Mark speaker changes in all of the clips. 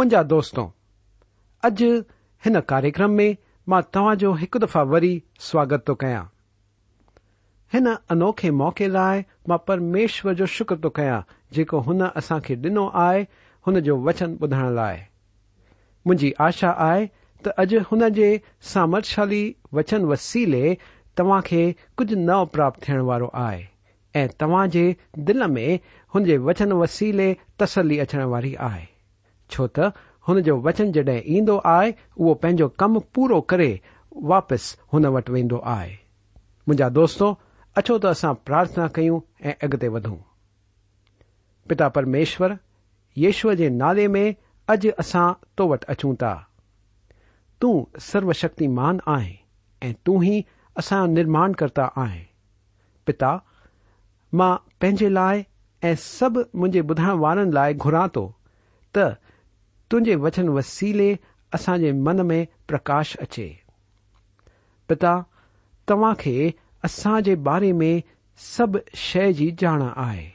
Speaker 1: मुंहिंजा दोस्तो अॼु हिन कार्यक्रम में मां तव्हां जो हिकु दफ़ा वरी स्वागत थो कयां हिन अनोखे मौक़े लाइ मां परमेश्वर जो शुक्र थो कयां जेको हुन असां खे ॾिनो आहे हुन जो वचन ॿुधण लाइ मुंहिंजी आशा आहे त अॼु हुन जे सामर्थशाली वचन वसीले तव्हां खे कुझु नओ प्राप्त थियण वारो आहे ऐं तव्हां जे दिल में हुन जे वचन वसीले तसली अचण वारी आहे छो त हुन जो वचन जॾहिं ईंदो आहे उहो पंहिंजो कम पूरो करे वापसि हुन वटि वेंदो आहे मुंहिंजा दोस्तो अछो त असां प्रार्थना कयूं ऐं अॻिते वधूं पिता परमेश्वर यशव जे नाले में अॼु असां तो वटि अचूं था तूं सर्वशक्तिमान आहे ऐं तू ई असांजो निर्माण कर्ता आए पिता मां पंहिंजे लाइ ऐं सभु मुंहिंजे ॿुधण वारनि लाइ घुरां थो त तुंहिंजे वचन वसीले असांजे मन में प्रकाश अचे पिता तव्हां खे असां जे बारे में सभु शइ जी ॼाण आहे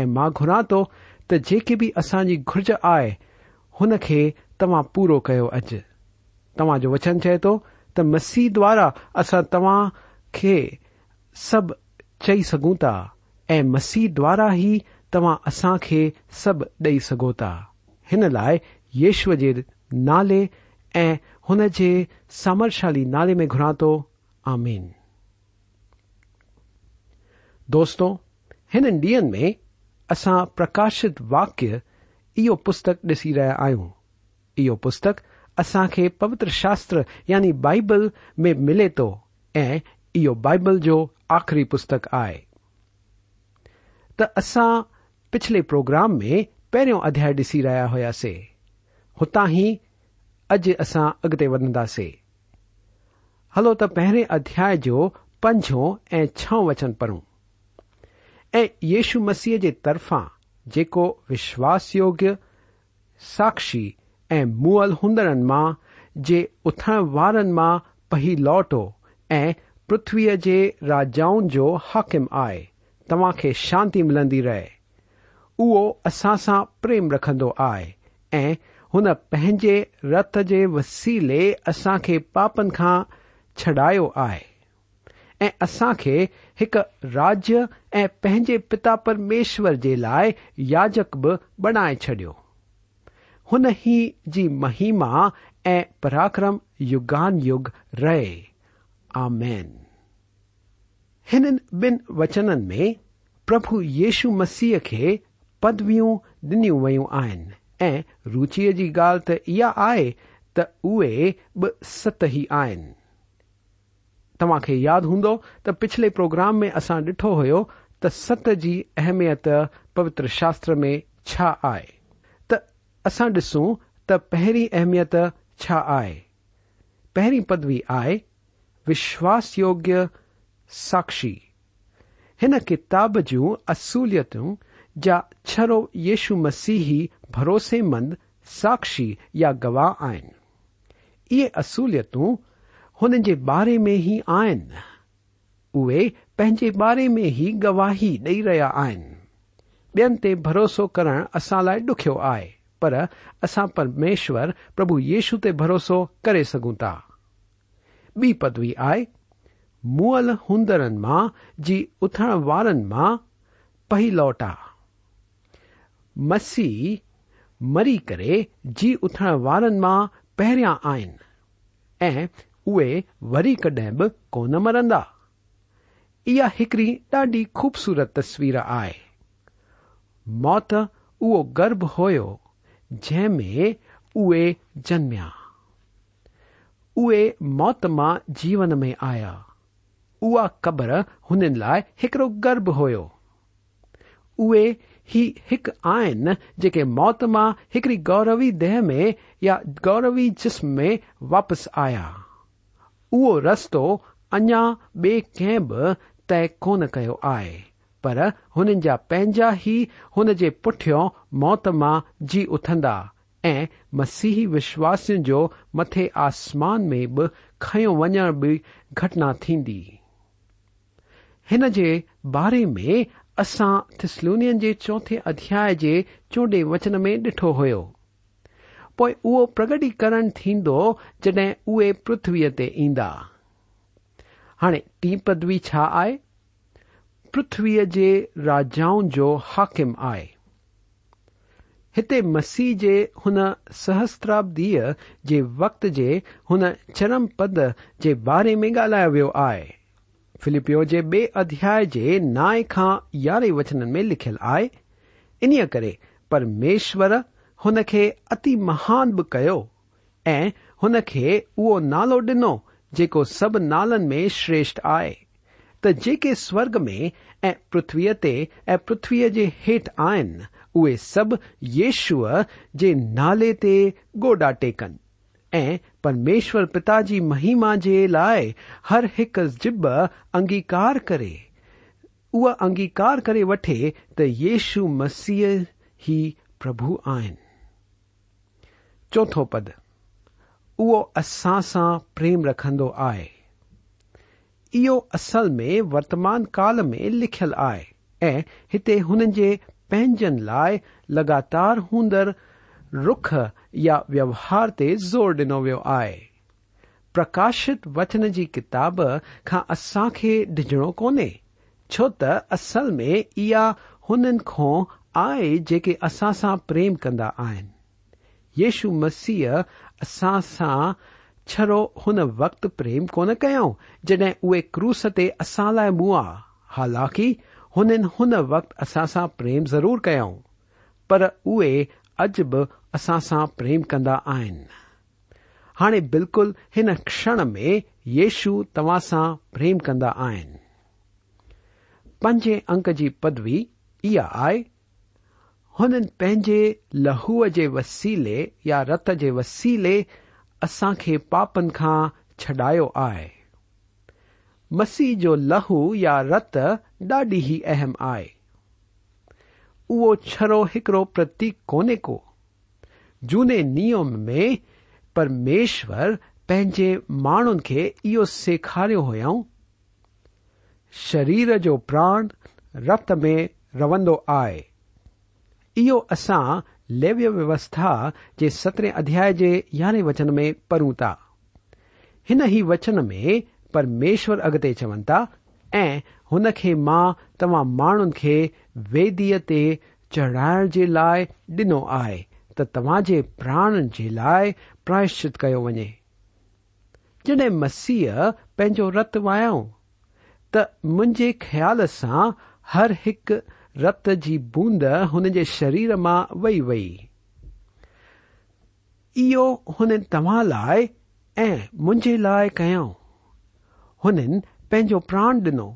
Speaker 1: ऐं मां घुरा थो त जेके बि असांजी घुर्ज आहे हुन खे तव्हां पूरो कयो अॼु तव्हां जो वचन चए थो त मसीह द्वारा असां तव्हां खे सभु चई सघूं था ऐं मसीह द्वारा ई तव्हां असां खे सभु ॾेई सघो था हिन लाइ یشو جالے ہو سامر شالی نالے میں گھرا تو آمین دوستوں ڈی میں اصا پرکاشت واقع یہ پستک ڈسی رہا آئیں ایو پستک اصا خيں پوتتر شاستر یعنی بائبل ميں ملے تو يو بائبل كو آخری پست آئے تسا پچھلے پروگرام ميں پيريں اديا ديسى رہيا ہوياس हुतां ई अॼु असां अॻिते वधंदासीं हलो त पहिरें अध्याय जो पंजो ऐं छों वचन पढ़ूं ऐं येशू मसीह जे तरफ़ा जेको विश्वास योग्य साक्षी ऐं मुअल हूंदड़नि मां जे उथण वारनि मां पही लौटो ऐं पृथ्वीअ जे राजाउनि जो हाकिम आहे तव्हां खे शांती मिलंदी रहे उहो असां सां प्रेम रखंदो आहे ऐं رت وسیلے اسا کے پاپن کا چڑا ہے اصا کے ایک راجیہ پہنچے پتا پرمیشور جی لائے یاجک بھی بنائے چڈ ہی جی مہیما پراکرم یوگان یگ رے آن بن وچن میں پربھ یشو مسیح کے پدویوں ڈن ویعی آن ऐं रुचीअ जी ॻाल्हि त इहा आहे त उहे बि सत ई आहिनि तव्हां खे यादि हूंदो त पिछले प्रोग्राम में असां ॾिठो हो त सत जी अहमियत पवित्र शास्त्र में छा आहे त असां ॾिसूं त पहिरीं अहमियत छा आहे पहिरीं पदवी आहे विश्वास योग्य साक्षी हिन किताब जूं असूलियतूं جا چھو یشو مسیحی بھروسے مند ساخی یا گواہ آن ایسولیتو بارے میں ہی آن پینے بارے میں ہی گواہی ڈی رہا آیا بھروسو کرن اصا لائ ڈیو آئی پرمیشور پربھ یشو تروسو کر سکوں تا بی پدوی آئی مول ہندر ماں جی اتر والن ما پہ لوٹا मसीह मरी करे जी उथण वारनि मां पहिरियां आहिनि ऐं उहे वरी कॾहिं बि कोन मरंदा इहा हिकड़ी ॾाढी खूबसूरत तस्वीर आहे मौत उहो गर्भ हुयो जंहिं में उहे जनमिया उहे मौत मां जीवन में आया उहा क़ब्र हुननि लाइ हिकड़ो गर्भ हुयो उहे ही हिकु आहिनि जेके मौत मां हिकड़ी गौरवी देह में या गौरवी जिस्म में वापसि आया उहो रस्तो अञा ॿिए कंहिं बि तय कोन कयो आहे पर हुननि जा पंहिंजा ई हुन जे पुठियो मौत मां जी उथंदा ऐं मसीही विश्वासियुनि जो मथे आसमान में बि खयो वञण बि घटना थींदी हिन जे बारे में असां थिसलूनियन जे चौथे अध्याय जे चोॾहें वचन में ॾिठो हो पोइ उहो प्रगटीकरण थींदो जड॒हिं उहे पृथ्वीअ ते ईंदा हाणे टी पदवी छा आहे पृथ्वीअ जे राजाउनि जो हाकिम आहे हिते मसीह जे हुन सहस्त्राब्दीअ जे वक़्त जे हुन चरम पद जे बारे में ॻाल्हायो वियो आहे فلپیو جے ادیا نائیں خارے وچن میں لکھل آئے ان پرمیشور ہن کے ات مہان بھی کہ او نال ڈنو جب نالن میں شرشٹ آئے تے سوگ میں پتوی تھیٹ آئن اے سب یشو نالے توڈا ٹیکنال پرمیشور پتا جی مہیما لائے ہر ایک جب اگیار کرے اگی کار کری وی تشو مسیح ہی پرب آ چوتھو پد اسا سا پریم رکھ آئے یہ اصل میں ورتمان کال میں لکھل آئے ہتھے ہنجی پنجن لائے لگاتار ہوں روخ या व्यवहार ते ज़ोर डि॒नो वियो आहे प्रकाशित वचन जी किताब खां असां खे डिॼणो कोन्हे छो त असल में इहा हुननि खां आहे जेके असां सां प्रेम कंदा आहिनि यशु मसीह असां सां छरो हुन वक्त प्रेम कोन कयऊं जड॒हिं उहे क्रूस ते असां लाइ मुआ हालांकि हुननि हुन वक्त सां प्रेम ज़रूर कयऊं पर उहे अॼु बि असां सां प्रेम कंदा आहिनि हाणे बिल्कुलु हिन क्षण में येशु तव्हां सां प्रेम कंदा आहिनि पंजे अंक जी पदवी इहा आहे हुननि पंहिंजे लहूअ जे वसीले या रत जे वसीले असां खे पापनि खां छॾायो आहे मसीह जो लहू या रत ॾाढी ई अहम आहे उहो छरो हिकड़ो प्रतीक कोन्हे को, को झूने नियम में परमेश्वर पंहिंजे माण्हुनि खे इहो सेखारियो हुयऊं शरीर जो प्राण रत में रहंदो आहे इहो असां लैव्य व्यवस्था जे सत्रहें अध्याय जे यारहें वचन में पढ़ूं था हिन ई वचन में परमेश्वर अॻिते चवनि था ऐं हुन खे मां तव्हां माण्हुनि खे वेदीअ ते चढ़ाइण जे लाइ डि॒नो आहे त तव्हां जे प्राण जे लाइ प्रायश्चित कयो वञे जॾहिं मसीह पंहिंजो रत वायऊं त मुंहिंजे ख़्याल सां हर हिकु रत जी बूंद हुन जे शरीर मां वही वई इहो हुन तव्हां लाइ ऐं मुंहिंजे लाइ कयऊं हुननि पंहिंजो प्राण ॾिनो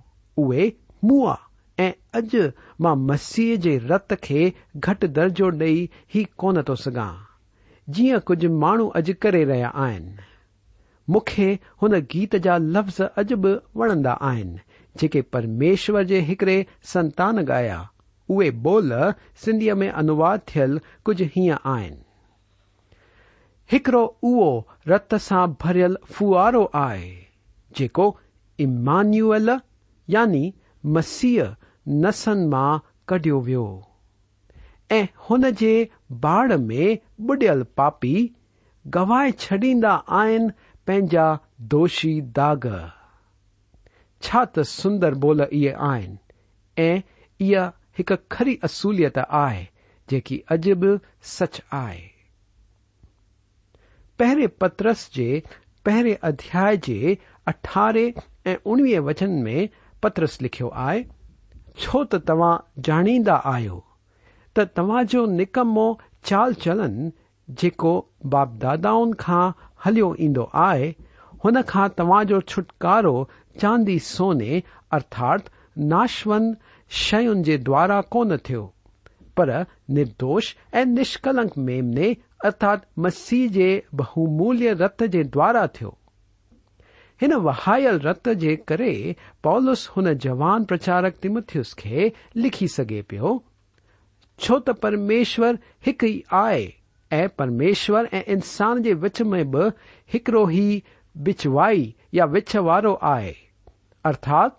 Speaker 1: उहे मुआ اج میں مسیح کے رت کے گٹ درجوئی ہی کون تو سا جی کچھ من اج کر رہا آخ گیت جا لفظ اج بھی وندا آن جے پرمیشور کے ایکڑے سنتان گایا اے بول سنگی میں انواد تھل کھج ہاں آن ایک او رت سے برل فارو آئے امانول یعنی مسیح نسن کڈی ویون باڑ میں بڈل پاپی گوائے چڈیند آنجا دوشی داغر بول یہ کری اصولت آئے جی اجب سچ آئے پہرے پترس کے پہرے ادیا اٹھارہ انچن میں پترس لکھو ہے छो त तव्हां ॼाणींदा आहियो त तव्हांजो निकमो चाल चलन जेको बाप दादाउनि खां हलियो ईंदो आहे हुन हुनखां तव्हांजो छुटकारो चांदी सोने अर्थात नाशवन शयुनि जे द्वारा कोन थियो पर निर्दोष ऐं निष्कलंक मेमने अर्थात मसीह जे बहुमूल्य रत जे द्वारा थियो ان وہل رت کے کرلس ان جوان پرچارک تمت کے لکھی سگے پی چو ت پرمیشور ایک ہی آئے ارمیشور اِنسان کے وچ میں بھیڑو ہی بچھوائی یا وچھوارو آئے ارتھات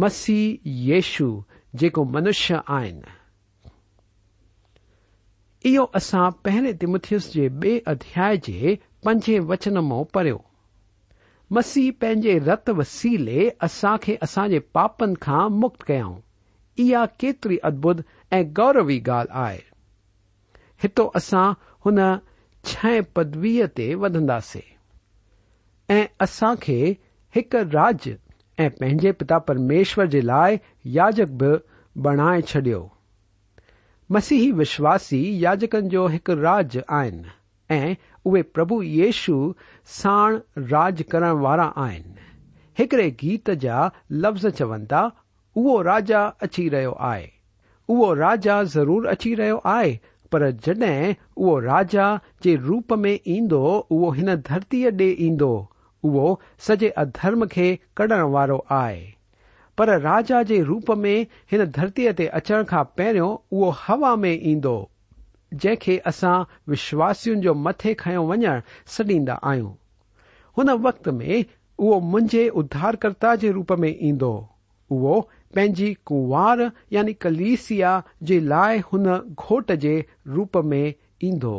Speaker 1: مسیح یشو جنشیہ آئنو اصا پہ تمت کے بے ادیا پچن موں پڑھو मसीह पंहिंजे रत वसीले असां खे असां जे पापनि खां मुक्त कयाऊं इहा केतिरी अद्भुत ऐं गौरवी ॻाल्हि आहे हितो असां हुन छह पदवीअ ते वधंदासीं ऐं असां खे हिकु राज ऐं पंहिंजे पिता परमेश्वर जे लाइ याजक बि बणाए छडि॒यो मसीही विश्वासी याजकनि जो हिकु राज आहिनि ऐं اوہ پربھ یشو ساڑ راج کرن والا گیت جا لفظ چون تا وہ راجا اچھی رہے آئے راجا ضرور اچی رہے آئے پر جڈ وہا روپ میں ایو ان درتی ڈے اد وہ سجے ادرم کے کڑن والا آئے راجا کے روپ میں ان دھرتی تی اچن کا پہرو ہوا میں ای जंहिंखे असां विश्वासियुनि जो मथे खयो वञण सॾींदा आहियूं हुन वक्त में उहो मुंहिंजे उधारकर्ता जे रूप में ईंदो उहो पंहिंजी कुंवार यानी कलीसिया जे लाइ हुन घोट जे रूप में ईंदो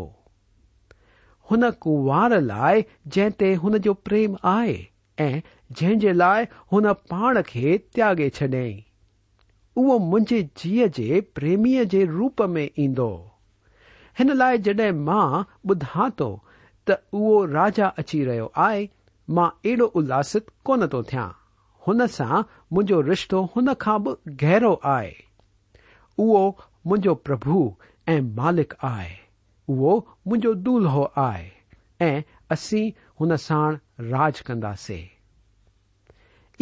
Speaker 1: हुन कुंवार लाइ जंहिं ते हुन जो प्रेम आहे ऐं जंहिं जे लाइ हुन पाण खे त्यागे त्यागे॒ उहो मुंहिंजे जीअ जे प्रेमीअ जे रूप में ईंदो हिन लाइ जडे मां ॿुधां थो त उहो राजा अची रहियो आहे मां एॾो उल्लासित कोन थो थियां हुन सां मुंहिंजो रिश्तो हुन खां बि गहरो आहे उहो मुंहिंजो प्रभु ऐं मालिक आहे उहो मुंहिंजो दुल्हो आहे ऐं असीं हुन साण राज कंदासीं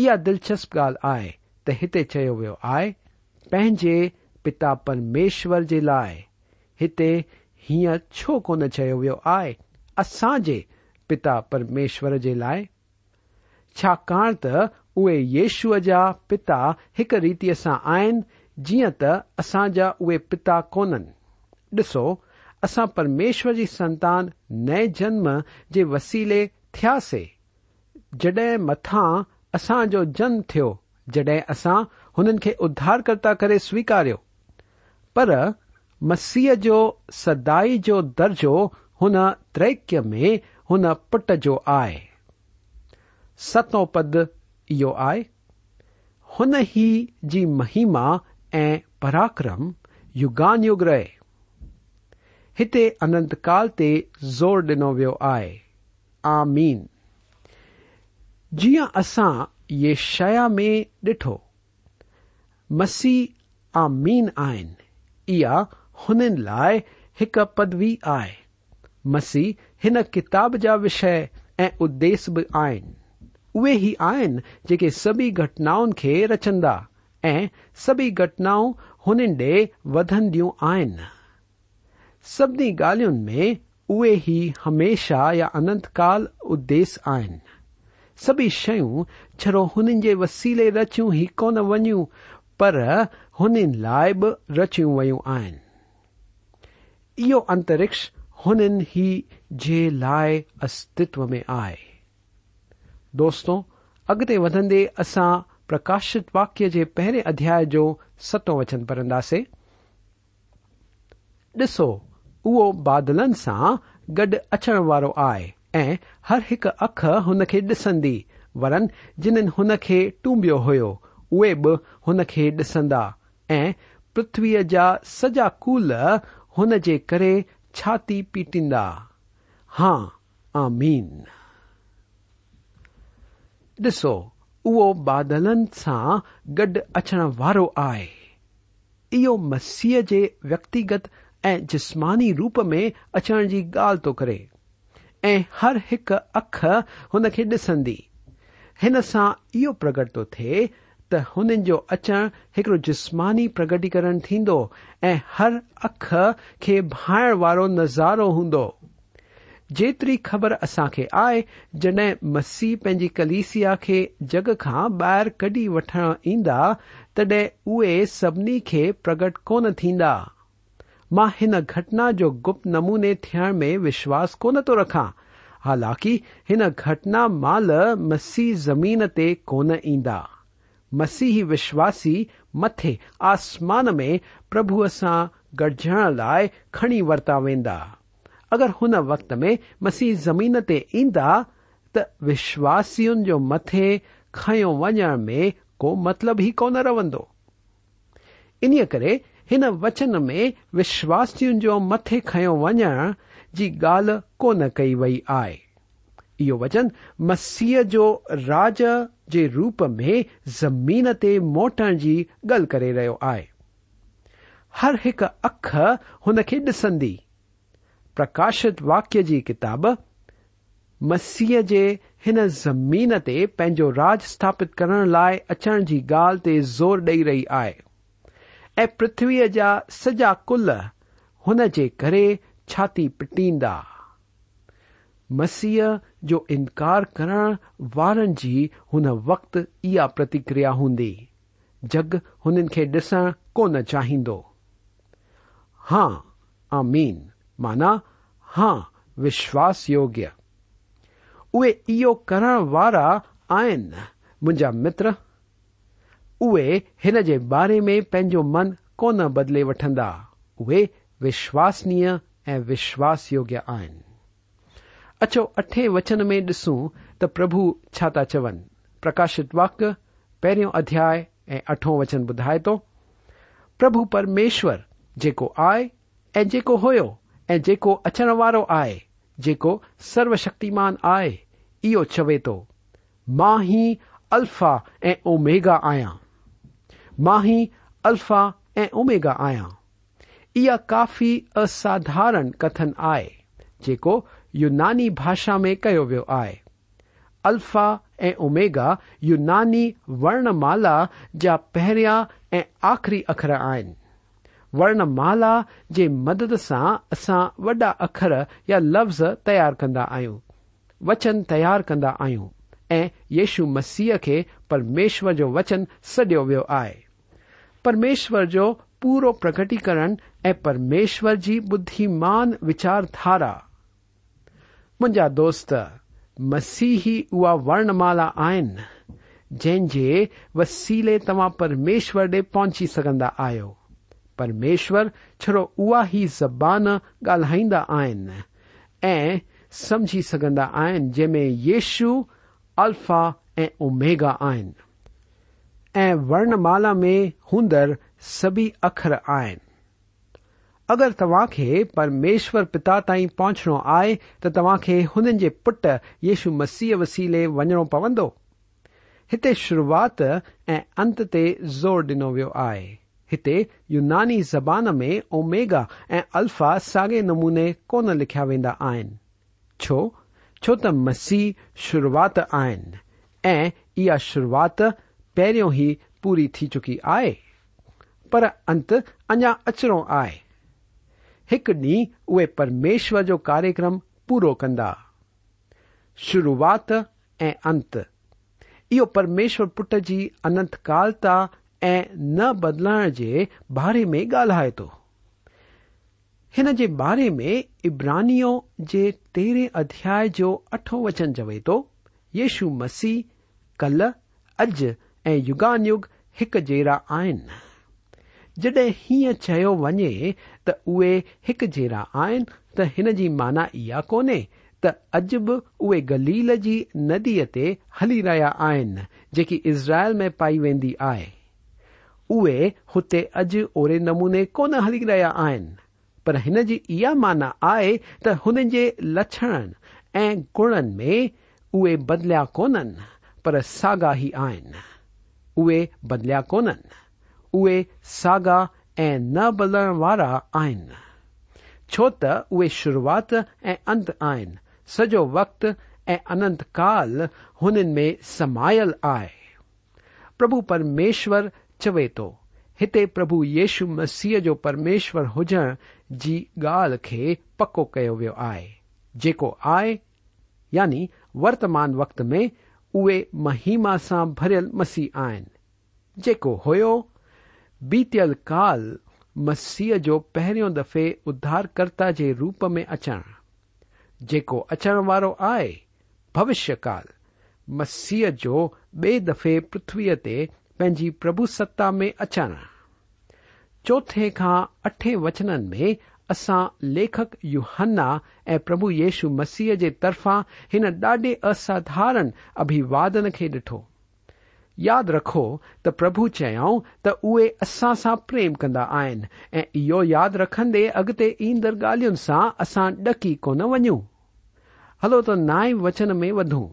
Speaker 1: इहा दिलचस्प ॻाल्हि आहे त हिते चयो वियो आहे पंहिंजे पिता परमेश्वर जे लाइ हिते हीअं छो कोन चयो वियो आहे असां जे पिता परमेश्वर जे लाइ छाकाणि त उहे येशूअ जा पिता हिकु रीतीअ सां आहिनि जीअं त असां जा उहे पिता कोननि ॾिसो असां परमेश्वर जी संतान नए जनम जे वसीले थियासीं जड॒हिं मथां असां जो जनमु थियो जड॒हिं असां हुननि खे उधारकर्ता करे स्वीकारियो पर مسی سدائی جو درجہ ہو پٹ ستو پد یہ آئے ہو جی مہیم ای پاکرم یوگان یوگ رہے ہننتکال زور ڈنو و آمین جی آسا یع میں ڈھٹو مسی آمین آ ہون لائ ایک پدوی ہے مسیح کتاب جا وشے ادیس بھی آئے ہی آکے سبھی گٹناؤں کے رچندہ سبھی گٹناؤں ان ڈی ودیو آ سبھی گال اے ہی ہمیشہ یا انتکال ادیس آ سبھی شو چڑو ان وسیلے رچی ہی کون ون پر ان لائ رچی ویعھ इहो अंतरिक्ष हुननि जे लाइ अस्तित्व में आहे दोस्तो अॻिते वधंदे असां प्रकाशित वाक्य जे पहिरें अध्याय जो सतो वचन पढ़ंदासीं ॾिसो उहो बादलनि सां गॾु अचण वारो आहे ऐं हर हिकु अख हुन खे ॾिसंदी वरन जिन्हनि हुन खे टूंबियो हुयो उहे बि हुन खे ॾिसंदा ऐं पृथ्वीअ जा सॼा कूल हुन जे करे छाती पीटींदा हा आमीन ॾिसो उहो बादलनि सां गॾु अचण वारो आहे इहो मसीह जे व्यक्तिगत ऐं जिस्मानी रूप में अचण जी ॻाल्हि थो करे ऐं हर हिकु अख हुन खे ॾिसंदी हिन सां इहो प्रगट थो थिए त हुननि जो अचणु हिकड़ो जिस्मानी प्रगटीकरण थींदो ऐं हर अख खे भाइण वारो नज़ारो हूंदो जेतिरी ख़बर असां खे आहे जड॒हिं मसीह पंहिंजी कलिसिया खे जग खां ॿाहिरि कढी वठण ईंदा तॾहिं उहे सभिनी खे प्रगट कोन थींदा मां हिन घटना जो गुप्त नमूने थियण में विश्वास कोन थो रखां हालांकि हिन घटना माल मसीह ज़मीन ते कोन ईंदा مسیح وشواسی مسمان میں پرب سے گڑجن لائ کرتا وا اگر ان میں مسیح زمین تا تو وشواسن یو می و کو مطلب ہی کون رو انچن میں وشواسن کو مت کھو وی گال کون کیچن مسیح جو راج जे रूप में ज़मीन ते मोटण जी ॻाल्हि करे रहियो आहे हर हिकु अख हुन खे ॾिसंदी प्रकाशित वाक्य जी किताब मसीह जे हिन ज़मीन ते पंहिंजो राज स्थापित करण लाइ अचण जी ॻाल्हि ते ज़ोर ॾेई रही आहे ऐं पृथ्वीअ जा सॼा कुल हुन जे करे छाती पिटींदा मसीह جو اِنکار کرنا جی ان وقت یہ پتیکریا ہندی جگ ان کے ڈسن کون چاہیے ہاں آ میم مانا ہاں وشواس یوگ یہ کرا متر اِن بارے میں پینو من کو بدلے وٹندہ اے وشوسنی وشواس یوگی آن اچو اٹھ وچن میں ڈسوں تو پھو چھا چون پرکاشت واکیہ پہرو ادیا اٹھو وچن بدائے تو پرب پرمیشور آئے ہوچن والو آئے سروشمان آئے چوے تو ما ہی الفاگا آیا ما ہی الفاگا کافی اسادارن کتن آئے یو نانی بھاشا میں کہ وی الفا امیگا یو نانی ونمالا جا پہریا آخری اخرا ورنمالا مدد سے اسا وخر یا لفظ تیار کرا آئیں وچن تیار کردہ آئیں یشو مسیح کے پرمیشور وچن سڈیا وی ہے پرمیشور جو پورا پرگٹیرن ایمشور کی جی بدھمان وچار دھارا مجا دوست مسیحی او ورنمالا جن کے وسیلے تمام پرمیشر ڈے پہنچی سکندا آمیشور چڑو اہ ہی زبان گالائی سمجھی سکا جے یشو الفاگا ورنمالا میں ہندر سبھی اخر آن अगरि तव्हां खे परमेश्वर पिता ताईं पहुचणो आहे त तव्हां खे हुननि जे पुट येशु मसीह वसीले वञणो पवंदो हिते शुरूआत ऐं अंत ते ज़ोर डि॒नो वियो आहे हिते यूनानी ज़बान में ओमेगा ऐं अल्फा सागे नमूने कोन लिखिया वेंदा आहिनि छो छो त मसीह शुरूआत आहिनि ऐं इहा शुरूआत पहिरियों ई पूरी थी चुकी आहे पर अंत अञा अचणो आहे हिकु ॾींहुं उहे परमेश्वर जो कार्यक्रम पूरो कंदा शुरूआत ऐं अंत इहो परमेश्वर पुट जी अनंत कालता ऐं न बदलाइण जे बारे में ॻाल्हाए थो हिन जे बारे में इब्रानियो जे तेरहें अध्याय जो अठो वचन चवे थो यशु मसीह कल अॼु ऐं युगानयुग हिकु जहिड़ा आहिनि जड॒हिं हीअं चयो वञे उहे हिकु जहिड़ा आहिनि त हिन जी माना इहा कोन्हे त अॼु बि उहे गलील जी नदीअ ते हली रहिया आहिनि जेकी इज़राइल में पाई वेंदी आहे उहे हुते अॼु ओहिड़े नमूने कोन हली रहिया आहिनि पर हिन जी इहा माना आहे त हुन जे लछणनि ऐं गुणनि में उहे बदलिया कोननि पर साॻा ई आहिनि उहे बदलिया कोननि उहे साॻा نہ بلنو تروات ات آن سجو وقت اننت کال ہو سمائل آئے پربھ پرمیشور چوے توبھ یشو مسیح جو پرمیشور ہوجن جی گال کے پک وی ہے یعنی ورتمان وقت میں اے مہیما برل مسیح آن ج بیتل کال مسیح جو پہرو دفے ادارکرتا روپ میں اچھ جکو اچھ والو آئے بوشیہ کال مسیح جو بی دفے پرتوی تنجی پربو ستا میں اچھ چوتھے خا اٹھ وچن میں اصا لیخک یوہنہ ایبھ یشو مسیح کے ترفا ان ڈاڈے اسادارن ابھین کے ڈھٹو यादि रखो त प्रभु चयाऊं त उहे असां सां प्रेम कंदा आहिनि ऐं इहो यादि रखंदे अॻिते ईंदड़ ॻाल्हियुनि सां असां ॾकी कोन वञूं हलो त नाए वचन में वधूं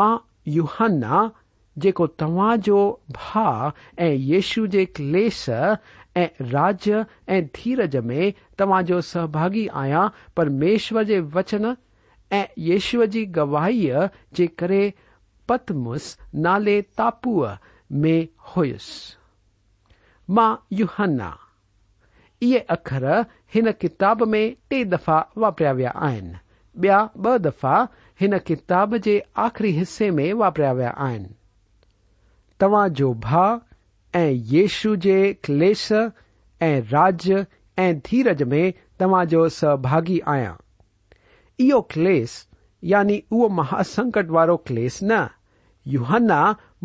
Speaker 1: मां युहान जेको तव्हां जो भाउ ऐं यू जे क्लेश ऐं राज्य ऐं धीरज में तव्हां जो सहभागी आहियां परमेश्वर जे वचन ऐं येशूअ जी गवाहीअ जे करे پتمس نالے تاپو میں ہوا یوہانا یہ اخراب میں ٹھیک دفا واپریا دفا ہن کتاب کے آخری حصے میں واپریا ویا تا یشو کے کلیش راج ای دھیرج میں تاجو سہ آئیں یہ کلش یعنی وہ مہاسکٹ والو کلیس ن یوہانا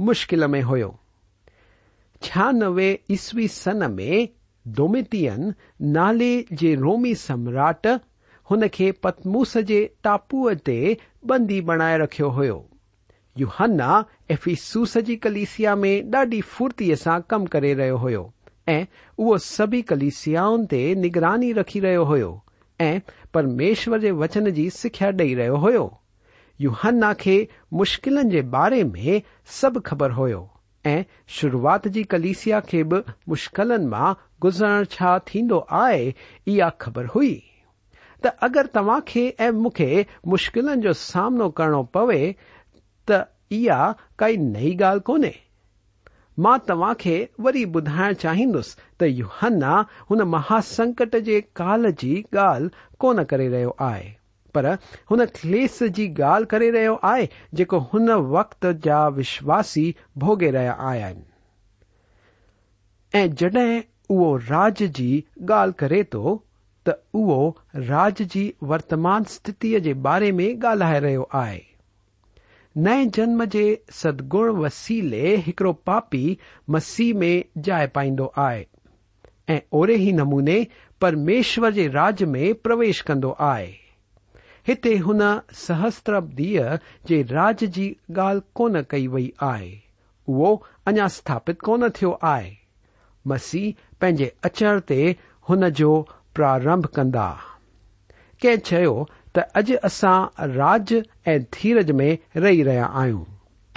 Speaker 1: مشکل میں ہو چھانوے ایسوی سن میں ڈومیتین نالے رومی سمراٹ ان کے پدموس کے ٹاپو تندی بنائے رکھو ہو یوہن ایفیسوس جی کلسیا میں ڈاڑی فرتی سے کم کر رہے ہوا سبھی کلسیاؤں تی نگرانی رکھ رہے ہو ऐं परमेश्वर जे वचन जी सिख्या ॾेई रहियो हो युहन्ना खे मुश्किलनि जे बारे में सभु ख़बर हो ऐं शुरूआत जी कलिसिया खे बि मुश्किलनि मां गुज़रण छा थींदो आहे इहा ख़बर हुई त अगरि तव्हां खे ऐं मूंखे मुश्किलनि जो सामनो करणो पवे त इहा काई नई ॻाल्हि कोन्हे मां तव्हां खे वरी ॿुधाइण चाहींदुसि त युहन्ना हुन महासंकट जे काल जी ॻाल्हि कोन करे रहियो आहे पर हुन क्लेस जी ॻाल्हि करे रहियो आहे जेको हुन वक़्त जा विश्वासी भोगे॒ रहिया आहिनि ऐं जड॒हिं उहो राज जी ॻाल्हि करे थो त उहो राज जी वर्तमान स्थितीअ जे बारे में ॻाल्हाए रहियो आहे नए जन्म जे सदगुण वसीले हिकड़ो पापी मसीह में जाए पाईंदो आहे ऐं ओढ़े ई नमूने परमेश्वर जे राज में प्रवेश कंदो आहे हिते हुन सहस्त्रब्दीअ जे राज जी ॻाल्हि कोन कई वई आहे उहो अञा स्थापित कोन थियो आहे मसीह पंहिंजे अचण ते हुन जो प्रारंभ कंदा कंहिं चयो त अॼ असां राज ऐं धीरज में रही रहिया आहियूं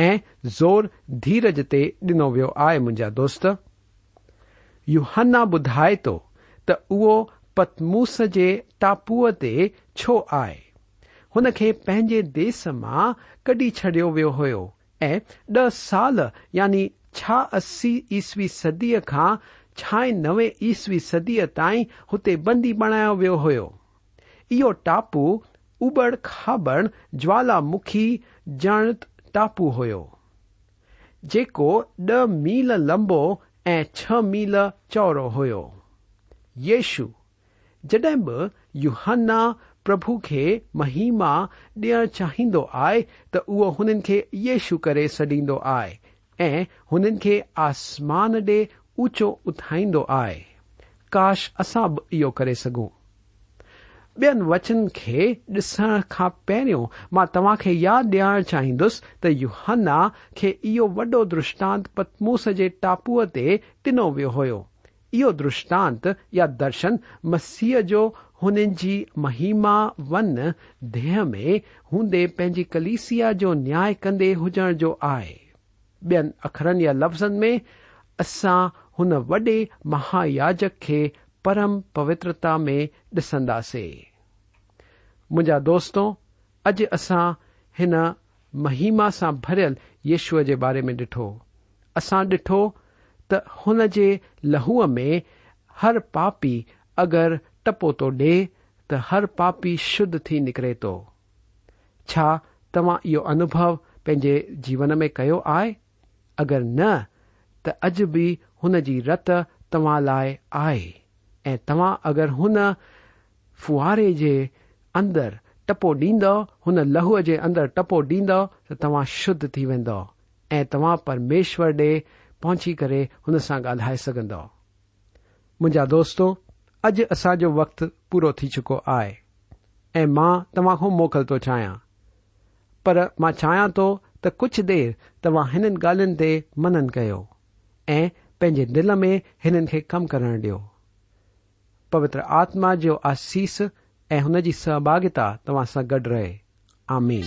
Speaker 1: ऐं ज़ोर धीरज ते डि॒नो वियो आहे मुंहिंजा दोस्त युहन्ना ॿुधाए तो त उहो पतमूस जे टापूअ ते छो आए हुन खे पंहिंजे देस मां कॾी छडि॒यो वियो हो ऐं ॾह साल यानी छह असी ईसवी सदीअ खां छह नव ईसवी सदीअ ताईं हुते बंदी बणायो वियो हो इहो टापू उबड़ खाबड़ ज्वालामुखी जणत टापू हो जेको ॾह मील लंबो ऐं छह मील चौड़ो हुयो यु जॾहिं बि युहाना प्रभु खे महिमा ॾियण चाहींदो आहे त उहो हुननि खे येषु करे सॾींदो आहे ऐं हुननि खे आसमान ॾे ऊचो उथाईंदो आहे काश असां बि इहो करे सघूं ॿियनि वचन खे ॾिसण खां पहिरियों मां तव्हां खे यादि ॾियण चाहींदुसि त युहन्ना खे इहो वॾो दृष्टांत पतमूस जे टापूअ ते ॾिनो वियो हो इहो दृष्टांत या दर्शन मसीह जो हुननि जी महिमा वन देह में हूंदे पंहिंजी कलिसिया जो न्याय कंदे हुजण जो आहे ॿियनि अखरनि या लफ़्ज़नि में असां हुन वॾे महायाजक खे پرم پوترتا میں ڈسندے مجھا دوستوں اج اصا ان مہیما برل یشو کے بارے میں ڈھٹو اصا ڈھٹو تہو میں ہر پاپی اگر ٹپو تو ڈے تر پاپی شدھ تھی نکرے تو تمہاں یہ انبو پینے جیون میں کیا آئے اگر ن تج بھی ان جی رت تما لائے آئے ऐं तव्हां अगरि हुन फुआरे जे अंदर टपो ॾींदो हुन लहूअ जे अंदर टपो ॾीन्दो त तव्हां शुद्ध थी वेंदो ऐं तव्हां परमेश्वर ॾे पहुची करे हुन सां ॻाल्हाए सघन्दो मुंहिंजा दोस्तो अॼु असांजो वक़्तु पूरो थी चुको आहे ऐं मां तव्हां खां मोकल थो चाहियां पर मां चाहियां थो त कुझु देर तव्हां हिननि ॻाल्हियुनि ते मनन कयो ऐं पंहिंजे दिल में हिननि खे कमु करण ॾियो پوتر آتما جو
Speaker 2: آسیس ای سہاگتا تاسا گڈ رہے آمین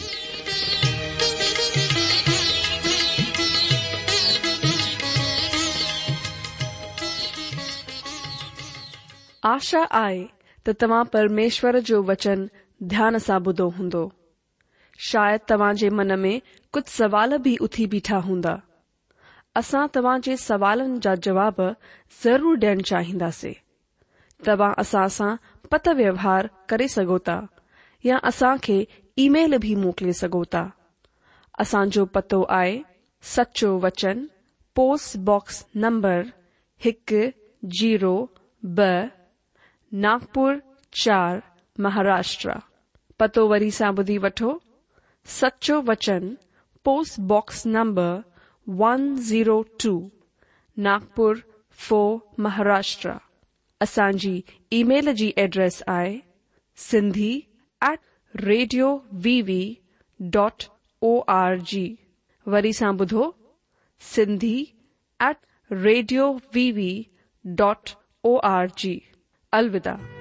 Speaker 2: آشا آئے تو تمام پرمیشر جو وچن دیا سے بدو ہوں شاید تعا من میں کچھ سوال بھی اتھی بھا ہا اصا تعاجی سوالن کا جواب ضرور ڈا چاہیے تساسا پت وار کروتا یا اصا کے ای مل بھی موکلے سوتا اصا پتہ سچو وچن پوسٹبس نمبر ایک جیرو ب ناگپر چار مہاراشٹرا پتہ وی سا بدھ وٹو سچو وچن post box number one zero two Nagpur four Maharashtra L کی جی address I C at radio V V dot O R G وری سا بدھو سنھی ایٹ ریڈیو وی وی ڈ آر جی الا